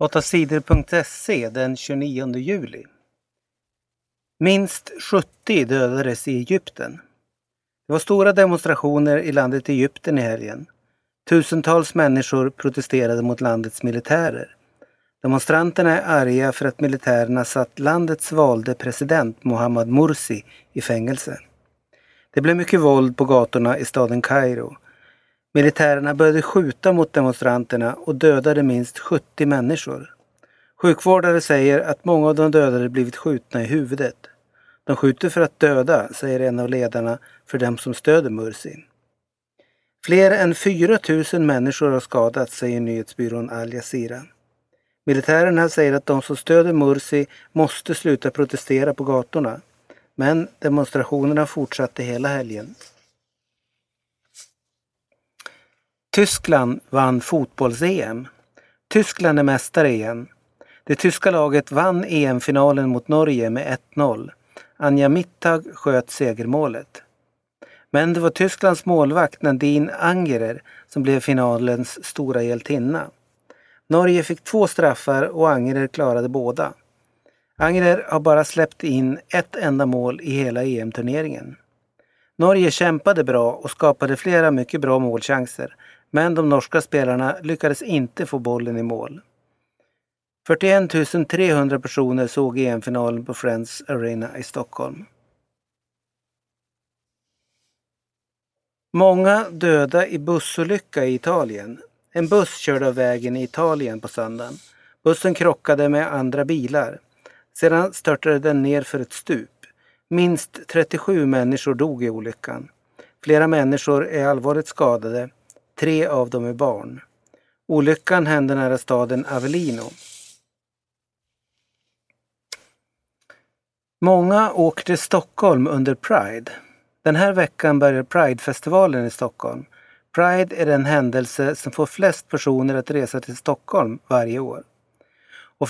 8sidor.se den 29 juli. Minst 70 dödades i Egypten. Det var stora demonstrationer i landet Egypten i helgen. Tusentals människor protesterade mot landets militärer. Demonstranterna är arga för att militärerna satt landets valde president Mohammad Mursi i fängelse. Det blev mycket våld på gatorna i staden Kairo Militärerna började skjuta mot demonstranterna och dödade minst 70 människor. Sjukvårdare säger att många av de dödade blivit skjutna i huvudet. De skjuter för att döda, säger en av ledarna för dem som stöder Mursi. Fler än 4 000 människor har skadats, säger nyhetsbyrån Al Jazeera. Militärerna säger att de som stöder Mursi måste sluta protestera på gatorna. Men demonstrationerna fortsatte hela helgen. Tyskland vann fotbolls-EM. Tyskland är mästare igen. Det tyska laget vann EM-finalen mot Norge med 1-0. Anja Mittag sköt segermålet. Men det var Tysklands målvakt Nadine Angerer som blev finalens stora hjältinna. Norge fick två straffar och Angerer klarade båda. Angerer har bara släppt in ett enda mål i hela EM-turneringen. Norge kämpade bra och skapade flera mycket bra målchanser men de norska spelarna lyckades inte få bollen i mål. 41 300 personer såg EM-finalen på Friends Arena i Stockholm. Många döda i bussolycka i Italien. En buss körde av vägen i Italien på söndagen. Bussen krockade med andra bilar. Sedan störtade den ner för ett stup. Minst 37 människor dog i olyckan. Flera människor är allvarligt skadade Tre av dem är barn. Olyckan hände nära staden Avellino. Många åker till Stockholm under Pride. Den här veckan börjar Pridefestivalen i Stockholm. Pride är den händelse som får flest personer att resa till Stockholm varje år. Och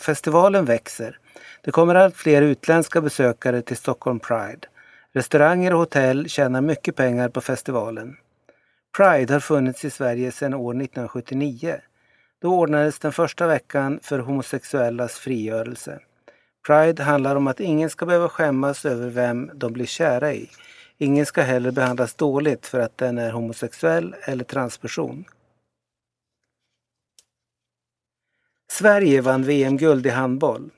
festivalen växer. Det kommer allt fler utländska besökare till Stockholm Pride. Restauranger och hotell tjänar mycket pengar på festivalen. Pride har funnits i Sverige sedan år 1979. Då ordnades den första veckan för homosexuellas frigörelse. Pride handlar om att ingen ska behöva skämmas över vem de blir kära i. Ingen ska heller behandlas dåligt för att den är homosexuell eller transperson. Sverige vann VM-guld i handboll.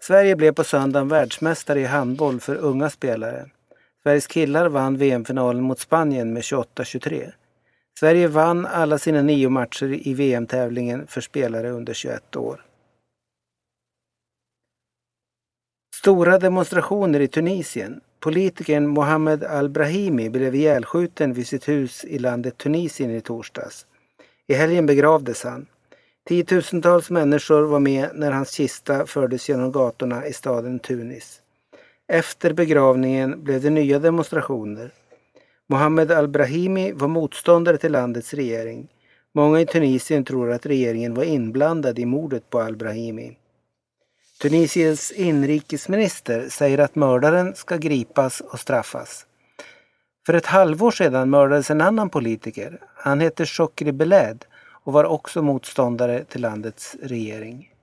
Sverige blev på söndagen världsmästare i handboll för unga spelare. Sveriges killar vann VM-finalen mot Spanien med 28-23. Sverige vann alla sina nio matcher i VM-tävlingen för spelare under 21 år. Stora demonstrationer i Tunisien. Politikern Mohammed al-Brahimi blev ihjälskjuten vid sitt hus i landet Tunisien i torsdags. I helgen begravdes han. Tiotusentals människor var med när hans kista fördes genom gatorna i staden Tunis. Efter begravningen blev det nya demonstrationer. Mohammed al-Brahimi var motståndare till landets regering. Många i Tunisien tror att regeringen var inblandad i mordet på al-Brahimi. Tunisiens inrikesminister säger att mördaren ska gripas och straffas. För ett halvår sedan mördades en annan politiker. Han heter Chokri Beled och var också motståndare till landets regering.